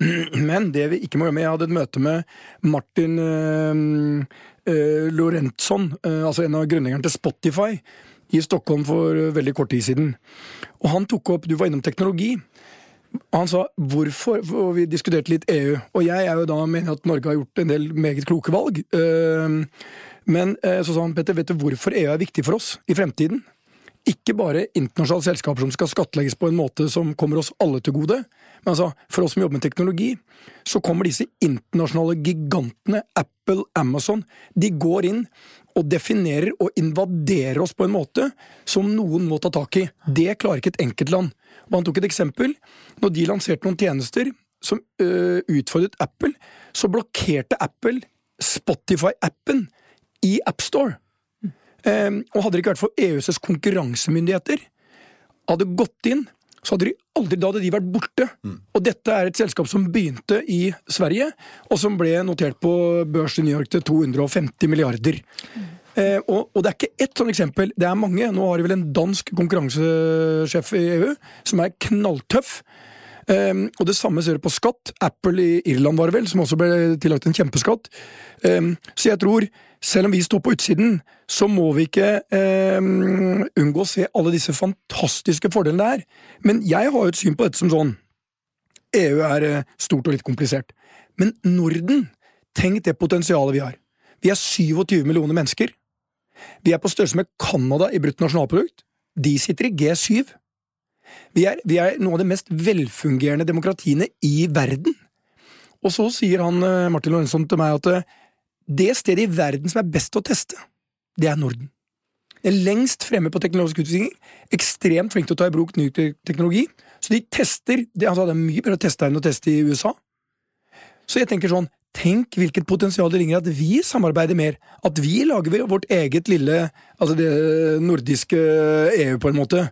Men det vi ikke må gjøre med Jeg hadde et møte med Martin øh, øh, Lorentzon, øh, altså en av grunnleggerne til Spotify, i Stockholm for veldig kort tid siden. Og han tok opp Du var innom teknologi. Og han sa hvorfor Og vi diskuterte litt EU. Og jeg er jo da mener at Norge har gjort en del meget kloke valg. Ehm, Men eh, så sa han Petter, vet du hvorfor EU er viktig for oss i fremtiden? Ikke bare internasjonale selskaper som skal skattlegges på en måte som kommer oss alle til gode. Men altså, for oss som jobber med teknologi, så kommer disse internasjonale gigantene, Apple, Amazon, de går inn og definerer og invaderer oss på en måte som noen må ta tak i. Det klarer ikke et enkeltland. Og han tok et eksempel. Når de lanserte noen tjenester som øh, utfordret Apple, så blokkerte Apple Spotify-appen i AppStore. Um, og hadde det ikke vært for EUs konkurransemyndigheter hadde gått inn, så hadde de aldri da hadde de vært borte. Og dette er et selskap som begynte i Sverige, og som ble notert på børs i New York til 250 milliarder. Eh, og, og det er ikke ett sånt eksempel, det er mange. Nå har de vel en dansk konkurransesjef i EU som er knalltøff. Um, og det samme ser du på skatt. Apple i Irland var det vel, som også ble tillagt en kjempeskatt. Um, så jeg tror, selv om vi står på utsiden, så må vi ikke um, unngå å se alle disse fantastiske fordelene det er. Men jeg har jo et syn på dette som sånn EU er eh, stort og litt komplisert. Men Norden, tenk det potensialet vi har. Vi er 27 millioner mennesker. Vi er på størrelse med Canada i bruttonasjonalprodukt. De sitter i G7. Vi er, vi er noen av de mest velfungerende demokratiene i verden. Og så sier han eh, Martin Lorentzon til meg at eh, det stedet i verden som er best å teste, det er Norden. Det er lengst fremme på teknologisk utvikling, ekstremt flink til å ta i bruk ny teknologi. Så de tester Det, altså, det er mye bedre å teste enn å teste i USA. Så jeg tenker sånn, tenk hvilket potensial det ligger i at vi samarbeider mer. At vi lager vårt eget lille Altså det nordiske EU, på en måte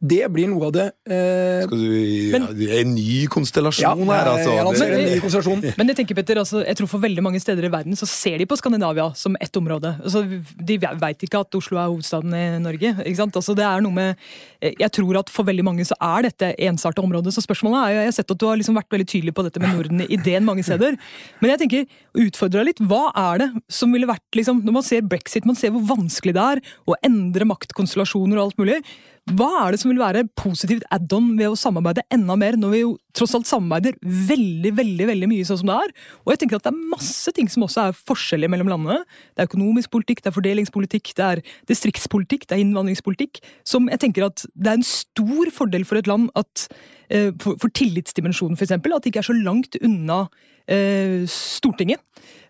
det blir noe av det eh, Skal du men, ja, En ny konstellasjon ja, her, altså. Ja, lanserer en ny konstellasjon. Men jeg tenker, Petter, altså, jeg tror for veldig mange steder i verden så ser de på Skandinavia som ett område. Altså, de veit ikke at Oslo er hovedstaden i Norge. ikke sant? Altså, det er noe med Jeg tror at for veldig mange så er dette ensarta området. Så spørsmålet er Jeg har sett at du har liksom vært veldig tydelig på dette med Norden-ideen mange steder. Men jeg tenker, utfordre deg litt. Hva er det som ville vært liksom, Når man ser brexit, man ser hvor vanskelig det er å endre maktkonstellasjoner og alt mulig. Hva er det som vil være positivt add-on ved å samarbeide enda mer, når vi jo tross alt samarbeider veldig veldig, veldig mye sånn som det er? Og jeg tenker at det er masse ting som også er forskjellige mellom landene. Det er økonomisk politikk, det er fordelingspolitikk, det er distriktspolitikk, det er innvandringspolitikk. Som jeg tenker at det er en stor fordel for et land at eh, for, for tillitsdimensjonen, eksempel, at det ikke er så langt unna eh, Stortinget.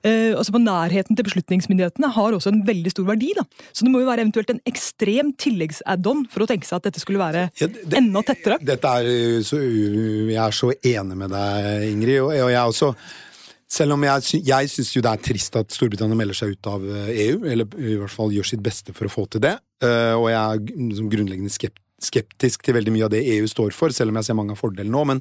Eh, altså på Nærheten til beslutningsmyndighetene har også en veldig stor verdi. da. Så det må jo være eventuelt en ekstrem tilleggs-add-on for å tenke seg at dette skulle være ja, det, enda tettere. Dette er så, Jeg er så enig med deg, Ingrid. og, og jeg også selv om jeg, jeg syns jo det er trist at Storbritannia melder seg ut av EU, eh, e eller i hvert fall gjør sitt beste for å få til det, og jeg er liksom grunnleggende skeptisk til veldig mye av det EU står for, selv om jeg ser mange av fordelene nå, men,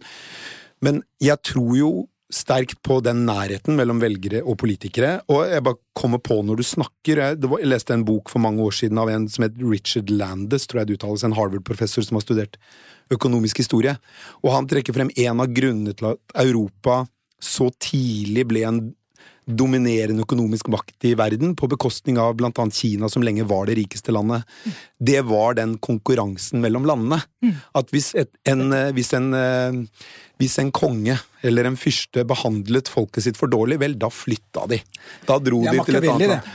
men jeg tror jo sterkt på den nærheten mellom velgere og politikere. Og jeg bare kommer på når du snakker Jeg, var, jeg leste en bok for mange år siden av en som het Richard Landis, tror jeg det uttales, en Harvard-professor som har studert økonomisk historie. Og han trekker frem en av grunnene til at Europa så tidlig ble en dominerende økonomisk makt i verden, på bekostning av blant annet Kina, som lenge var det rikeste landet. Det var den konkurransen mellom landene. Mm. At hvis, et, en, hvis en eh, hvis en konge eller en fyrste behandlet folket sitt for dårlig, vel, da flytta de. Da dro de til et annet land.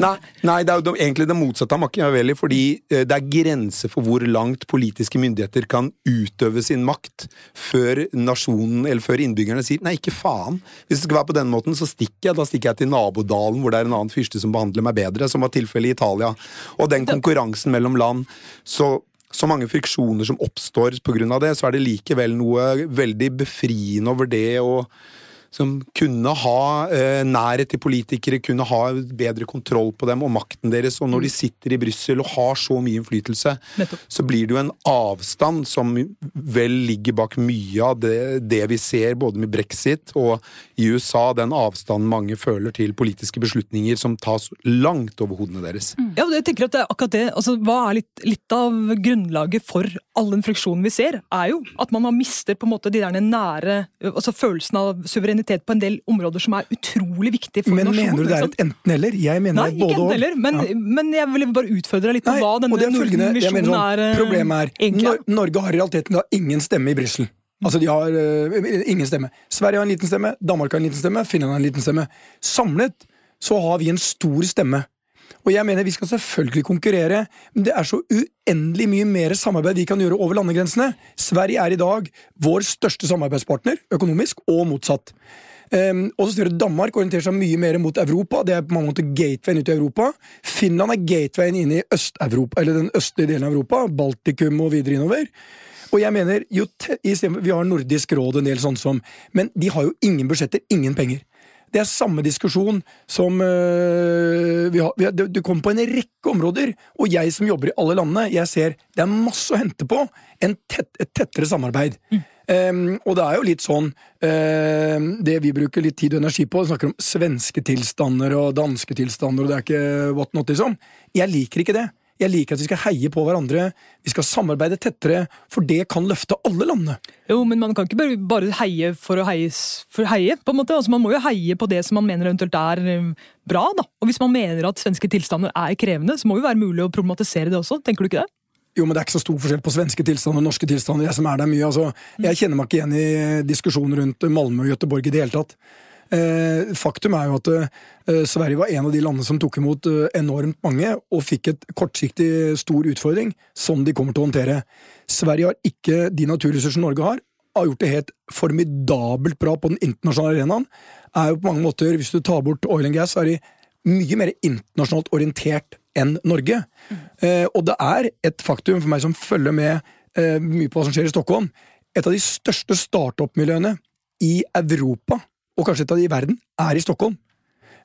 Nei, nei, det er jo egentlig det motsatte av Machiavelli, fordi eh, det er grenser for hvor langt politiske myndigheter kan utøve sin makt før nasjonen, eller før innbyggerne sier nei, ikke faen. Hvis det skal være på den måten, så stikker jeg. Da stikker jeg til nabodalen hvor det er en annen fyrste som behandler meg bedre, som var tilfellet i Italia. Og den konkurransen mellom land, så så mange friksjoner som oppstår pga. det, så er det likevel noe veldig befriende over det å som kunne ha eh, nærhet til politikere, kunne ha bedre kontroll på dem og makten deres. Og når de mm. sitter i Brussel og har så mye innflytelse, Nettopp. så blir det jo en avstand som vel ligger bak mye av det, det, vi ser både med brexit og i USA, den avstanden mange føler til politiske beslutninger som tas langt over hodene deres. Ja, og jeg tenker at det er akkurat det. Altså, hva er litt, litt av grunnlaget for all den friksjonen vi ser, er jo at man har mister på en måte de der nære altså følelsen av suverenitet suverenitet på en del områder som er utrolig viktige for men nasjonen. Men mener du det er et enten-eller? Jeg mener Nei, både og. Heller, men, ja. men jeg vil bare utfordre deg litt på Nei, hva denne Norden-visjonen sånn, er. Eh, problemet er, egentlig. Norge har i realiteten da ingen stemme i Brussel. Altså, de har uh, ingen stemme. Sverige har en liten stemme, Danmark har en liten stemme, Finland har en liten stemme. Samlet så har vi en stor stemme. Og jeg mener vi skal selvfølgelig konkurrere, men det er så uendelig mye mer samarbeid vi kan gjøre over landegrensene. Sverige er i dag vår største samarbeidspartner, økonomisk, og motsatt. Um, og så ser du Danmark orienterer seg mye mer mot Europa. Det er på mange måter gatewayen ut i Europa. Finland er gatewayen inn i den østlige delen av Europa. Baltikum og videre innover. Og jeg mener, jo Vi har Nordisk råd en del sånn som Men de har jo ingen budsjetter, ingen penger. Det er samme diskusjon som uh, vi har, vi har, det, det kommer på en rekke områder. Og jeg som jobber i alle landene, jeg ser det er masse å hente på tett, et tettere samarbeid. Mm. Um, og det er jo litt sånn uh, Det vi bruker litt tid og energi på, snakker om svenske tilstander og danske tilstander, og det er ikke what not, liksom. Jeg liker ikke det. Jeg liker at vi skal heie på hverandre, vi skal samarbeide tettere, for det kan løfte alle landene. Jo, men man kan ikke bare, bare heie for å heie, for heie, på en måte. Altså, man må jo heie på det som man mener eventuelt er eh, bra, da. Og hvis man mener at svenske tilstander er krevende, så må jo være mulig å problematisere det også. Tenker du ikke det? Jo, men det er ikke så stor forskjell på svenske tilstander og norske tilstander. Jeg som er der mye, altså. Jeg kjenner meg ikke igjen i diskusjonen rundt Malmö og Göteborg i det hele tatt. Eh, faktum er jo at eh, Sverige var en av de landene som tok imot eh, enormt mange, og fikk et kortsiktig stor utfordring som de kommer til å håndtere. Sverige har ikke de naturressursene Norge har, har gjort det helt formidabelt bra på den internasjonale arenaen. Er jo på mange måter, Hvis du tar bort oil and gas, er de mye mer internasjonalt orientert enn Norge. Eh, og det er et faktum for meg som følger med eh, mye på hva som skjer i Stockholm. Et av de største startup-miljøene i Europa, og kanskje et av de i verden, er i Stockholm.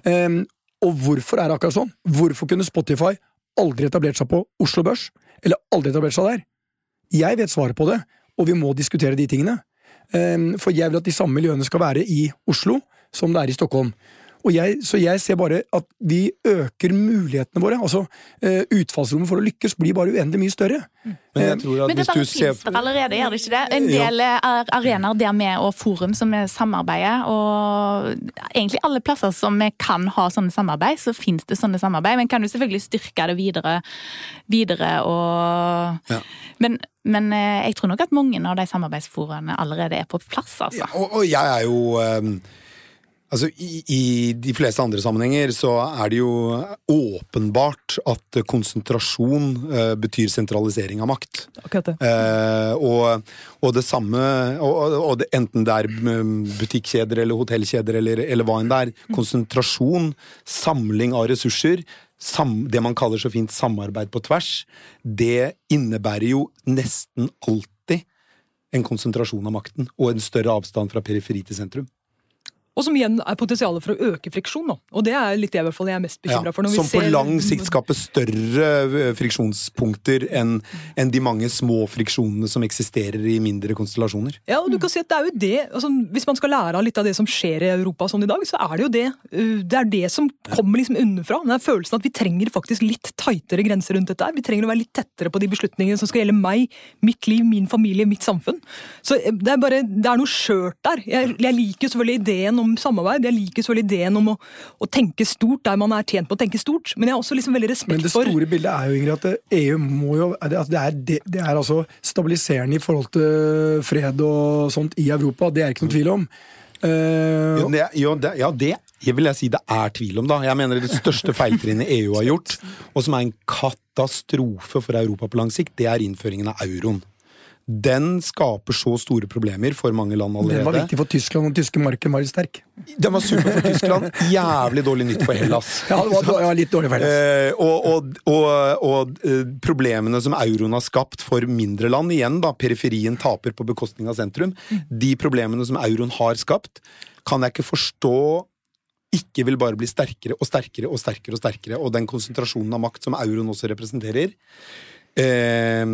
Um, og hvorfor er det akkurat sånn? Hvorfor kunne Spotify aldri etablert seg på Oslo Børs? Eller aldri etablert seg der? Jeg vet svaret på det, og vi må diskutere de tingene. Um, for jeg vil at de samme miljøene skal være i Oslo som det er i Stockholm. Og jeg, så jeg ser bare at vi øker mulighetene våre. altså uh, Utfallsrommet for å lykkes blir bare uendelig mye større. Men jeg tror at Men hvis dette du ser finnes der allerede, gjør det ikke det? En del ja. arenaer der vi og Forum som vi samarbeider, og egentlig alle plasser som vi kan ha sånne samarbeid, så finnes det sånne samarbeid. Men kan jo selvfølgelig styrke det videre, videre og Ja. men, men eh, jeg tror nok at mange av de samarbeidsforaene allerede er på plass, altså. Ja, og, og jeg er jo Altså, i, I de fleste andre sammenhenger så er det jo åpenbart at konsentrasjon uh, betyr sentralisering av makt. Akkurat det. Uh, og, og det samme og, og det, Enten det er mm, butikkjeder eller hotellkjeder eller, eller hva enn det er. Konsentrasjon, samling av ressurser, sam, det man kaller så fint samarbeid på tvers, det innebærer jo nesten alltid en konsentrasjon av makten og en større avstand fra periferi til sentrum. Og som igjen er potensialet for å øke friksjon. Da. Og det er litt det i hvert fall jeg er mest bekymra for. når vi som på ser- lang sikt skaper større eh, friksjonspunkter enn en de mange små friksjonene som eksisterer i mindre konstellasjoner. Ja, og du kan si at det er jo det, altså, Hvis man skal lære av litt av det som skjer i Europa sånn i dag, så er det jo det. uh, Det er det som kommer liksom underfra. Den følelsen at vi trenger faktisk litt tightere grenser rundt dette. her. Vi trenger å være litt tettere på de beslutningene som skal gjelde meg, mitt liv, min familie, mitt samfunn. Så uh, det er bare, det er noe skjørt der. Jeg, jeg liker jo selvfølgelig ideen om samarbeid. Jeg liker selv ideen om å, å tenke stort der man er tjent på å tenke stort. Men jeg har også liksom veldig respekt for Men det det for store bildet er jo, Ingrid, at EU må jo at det er, det, det er altså stabiliserende i forhold til fred og sånt i Europa. Det er ikke noen tvil om. Uh... Jo, det, jo, det, ja, det vil jeg si det er tvil om, da. Jeg mener det største feiltrinnet EU har gjort, og som er en katastrofe for Europa på lang sikt, det er innføringen av euroen. Den skaper så store problemer for mange land allerede. den var viktig for Tyskland, og den tyske marken var litt sterk. Den var super for Tyskland, jævlig dårlig nytt for Hellas. Ja, det var, var litt dårlig for Hellas. Eh, og og, og, og eh, problemene som euroen har skapt for mindre land, igjen da, periferien taper på bekostning av sentrum, de problemene som euroen har skapt, kan jeg ikke forstå ikke vil bare bli sterkere og sterkere og sterkere, og sterkere, og den konsentrasjonen av makt som euroen også representerer, eh,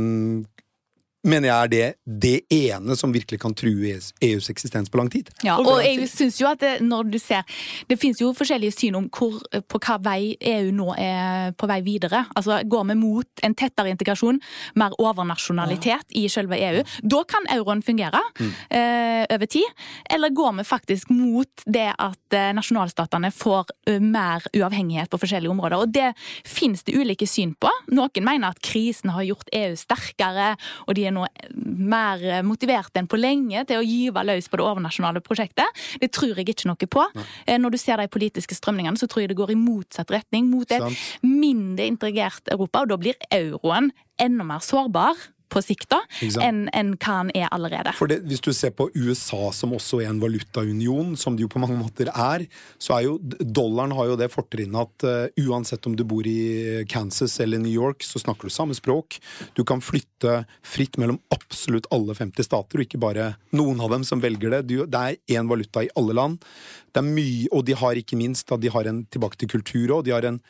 mener jeg er det, det ene som virkelig kan true EUs, EUs eksistens på lang tid. Ja, Og jeg synes jo at det, når du ser Det finnes jo forskjellige syn om hvor, på hva vei EU nå er på vei videre. Altså Går vi mot en tettere integrasjon, mer overnasjonalitet i selve EU? Da kan euroen fungere eh, over tid. Eller går vi faktisk mot det at eh, nasjonalstatene får eh, mer uavhengighet på forskjellige områder? Og det finnes det ulike syn på. Noen mener at krisen har gjort EU sterkere, og de er nå mer motivert enn på lenge til å gyve løs på det overnasjonale prosjektet. Det tror jeg ikke noe på. Nei. Når du ser de politiske strømningene, så tror jeg det går i motsatt retning, mot et Sant. mindre integrert Europa, og da blir euroen enda mer sårbar på sikt da, enn en hva han er allerede. For det, Hvis du ser på USA som også er en valutaunion, som det jo på mange måter er, så er jo dollaren har jo det fortrinnet at uh, uansett om du bor i Kansas eller New York, så snakker du samme språk. Du kan flytte fritt mellom absolutt alle 50 stater, og ikke bare noen av dem som velger det. Du, det er én valuta i alle land. Det er mye, og de har ikke minst da de har en tilbake til kultur òg. De har en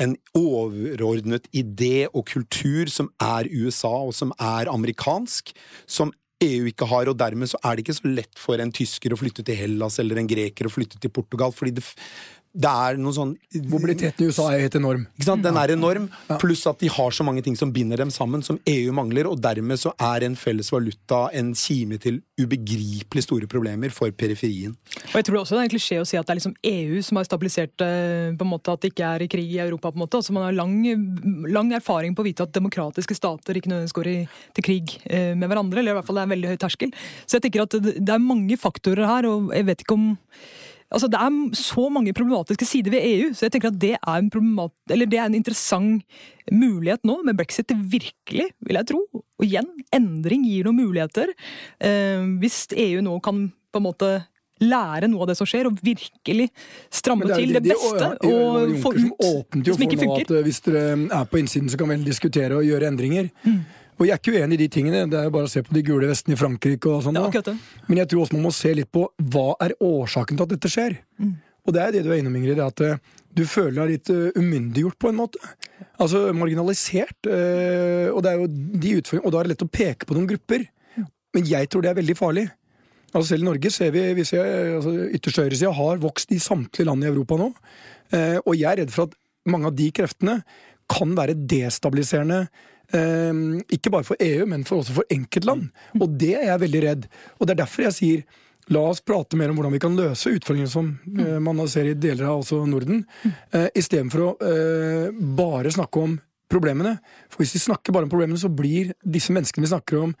en overordnet idé og kultur som er USA, og som er amerikansk, som EU ikke har, og dermed så er det ikke så lett for en tysker å flytte til Hellas eller en greker å flytte til Portugal, fordi det, det er noen sånn Mobiliteten i USA er helt enorm. Ikke sant? Den er enorm, pluss at de har så mange ting som binder dem sammen, som EU mangler, og dermed så er en felles valuta en kime til ubegripelig store problemer for periferien. Og jeg tror også det er en klisjé å si at det er liksom EU som har stabilisert eh, på en måte at det ikke er i krig i Europa. på en måte. Altså Man har lang, lang erfaring på å vite at demokratiske stater ikke nødvendigvis går i, til krig eh, med hverandre, eller i hvert fall det er en veldig høy terskel. Så jeg tenker at det, det er mange faktorer her, og jeg vet ikke om Altså, Det er så mange problematiske sider ved EU, så jeg tenker at det er en, det er en interessant mulighet nå med brexit. Det virkelig, vil jeg tro. Og igjen, endring gir noen muligheter. Eh, hvis EU nå kan på en måte lære noe av det som skjer, og virkelig stramme det til det, det beste. og, og få ut det som ikke funker. At, eh, hvis dere er på innsiden, så kan vi diskutere og gjøre endringer. Mm. Og jeg er ikke uenig i de tingene, det er jo bare å se på de gule vestene i Frankrike og sånn. Ja, Men jeg tror også man må se litt på hva er årsaken til at dette skjer. Mm. Og det er det du er innom, Ingrid, at uh, du føler deg litt uh, umyndiggjort på en måte. Altså marginalisert. Uh, og det er jo de utfordringene, og da er det lett å peke på noen grupper. Men jeg tror det er veldig farlig. Altså Selv i Norge ser vi, vi ser, altså, Ytterst høyresida har vokst i samtlige land i Europa nå. og jeg er redd for at mange av de kreftene kan være destabiliserende ikke bare for EU, men for også for enkeltland. Og det er jeg veldig redd. Og det er derfor jeg sier La oss prate mer om hvordan vi kan løse utfordringene som uh, man ser i deler av også Norden, uh, istedenfor å uh, bare snakke om problemene. For hvis vi snakker bare om problemene, så blir disse menneskene vi snakker om,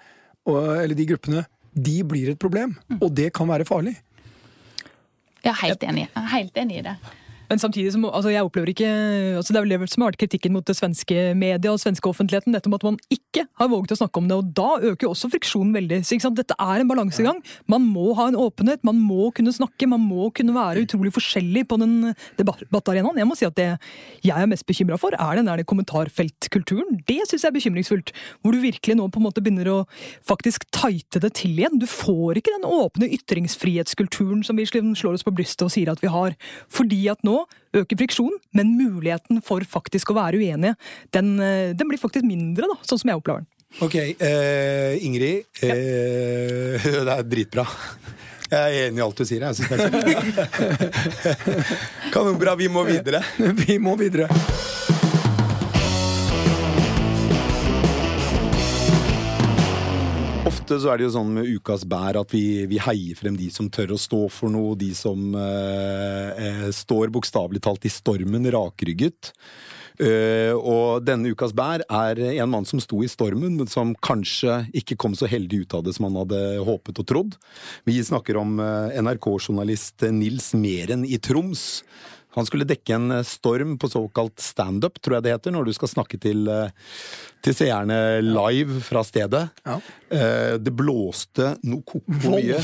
eller de gruppene, de blir et problem. Og det kan være farlig. Jeg er helt enig, helt enig i det. Men samtidig som, altså jeg opplever ikke, altså Det er vel det som har vært kritikken mot det svenske media og svenske offentligheten, dette om at man ikke har våget å snakke om det. og Da øker jo også friksjonen veldig. så ikke sant? Dette er en balansegang. Man må ha en åpenhet, man må kunne snakke, man må kunne være utrolig forskjellig på den debattarenaen. Jeg må si at det jeg er mest bekymra for, er den der kommentarfeltkulturen. Det syns jeg er bekymringsfullt. Hvor du virkelig nå på en måte begynner å faktisk tighte det til igjen. Du får ikke den åpne ytringsfrihetskulturen som vi slår oss på brystet og sier at vi har. Fordi at nå øker friksjonen, men muligheten for faktisk å være uenige, den, eh, den blir faktisk mindre, da, sånn som jeg opplever den. Ok, eh, Ingrid. Ja. Eh, det er dritbra. Jeg er enig i alt du sier. Jeg synes det er Kanonbra. Vi må videre. Vi må videre. Ofte så er det jo sånn med Ukas bær at vi, vi heier frem de som tør å stå for noe, de som eh, eh står bokstavelig talt i stormen rakrygget. Uh, og denne ukas bær er en mann som sto i stormen, men som kanskje ikke kom så heldig ut av det som han hadde håpet og trodd. Vi snakker om uh, NRK-journalist Nils Meren i Troms, han skulle dekke en eh, storm på såkalt standup, tror jeg det heter, når du skal snakke til, eh, til seerne live fra stedet. Ja. Eh, det blåste noe koko mye.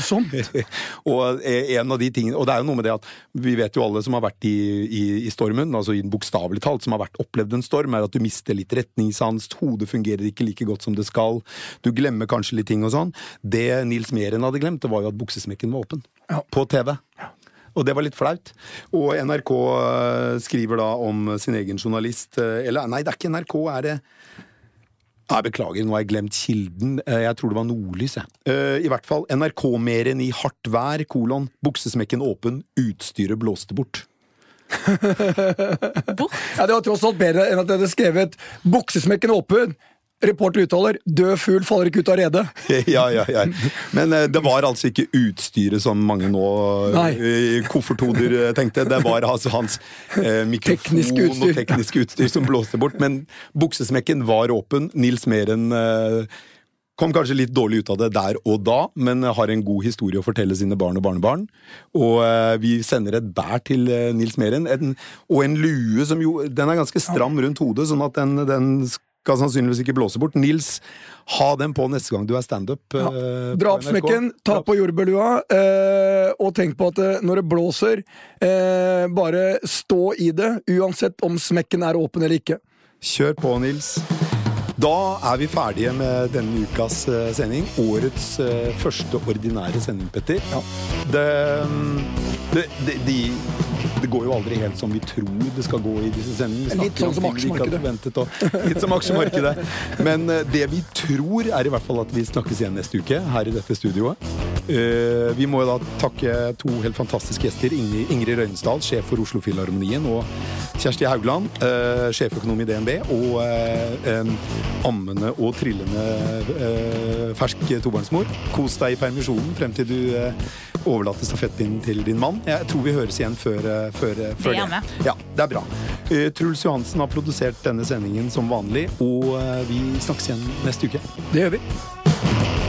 og en av de tingene Og det er jo noe med det at vi vet jo alle som har vært i, i, i stormen, altså i bokstavelig talt, som har vært opplevd en storm, er at du mister litt retningssans, hodet fungerer ikke like godt som det skal, du glemmer kanskje litt ting og sånn. Det Nils Meren hadde glemt, det var jo at buksesmekken var åpen. Ja. På TV. Ja. Og det var litt flaut. Og NRK eh, skriver da om sin egen journalist eh, Eller nei, det er ikke NRK, er det jeg beklager, nå har jeg glemt kilden. Eh, jeg tror det var Nordlys. I hvert fall NRK-meren i hardt vær, kolon, buksesmekken åpen, utstyret blåste bort. bort? Ja, Det var tross alt bedre enn at jeg hadde skrevet 'buksesmekken åpen'. Reporter uttaler 'død fugl faller ikke ut av redet'. ja, ja, ja. Men uh, det var altså ikke utstyret som mange nå i kofferthoder uh, tenkte. Det var altså hans mikrofon og tekniske utstyr som blåste bort. Men buksesmekken var åpen. Nils Meren kom kanskje litt dårlig ut av det der og da, men har en god historie å fortelle sine barn og barnebarn. Og vi sender et bær til Nils Meren. En, og en lue som jo Den er ganske stram rundt hodet, sånn at den, den skal sannsynligvis ikke blåse bort. Nils, ha den på neste gang du er standup. Ja. Uh, Dra opp smekken, ta på jordbærlua, uh, og tenk på at uh, når det blåser, bare stå i det, uansett om smekken er åpen eller ikke. Kjør på, Nils. Da er vi ferdige med denne ukas sending. Årets første ordinære sending, Petter. Ja. Det, det, det, de det går jo aldri helt som vi tror det skal gå i disse sendene. Litt sånn om som aksjemarkedet. forventet, litt som aksjemarkedet. Men eh, det vi tror, er i hvert fall at vi snakkes igjen neste uke her i dette studioet. Eh, vi må jo da takke to helt fantastiske gjester. Ingrid, Ingrid Røynesdal, sjef for Oslofilharmonien, og Kjersti Haugland, uh, sjeføkonom i DNB, og uh, en ammende og trillende fersk tobarnsmor. Kos deg i permisjonen frem til du overlater stafettpinnen til din mann. Jeg tror vi høres igjen før, før, før det. Ja, det er bra. Truls Johansen har produsert denne sendingen som vanlig, og vi snakkes igjen neste uke. Det gjør vi.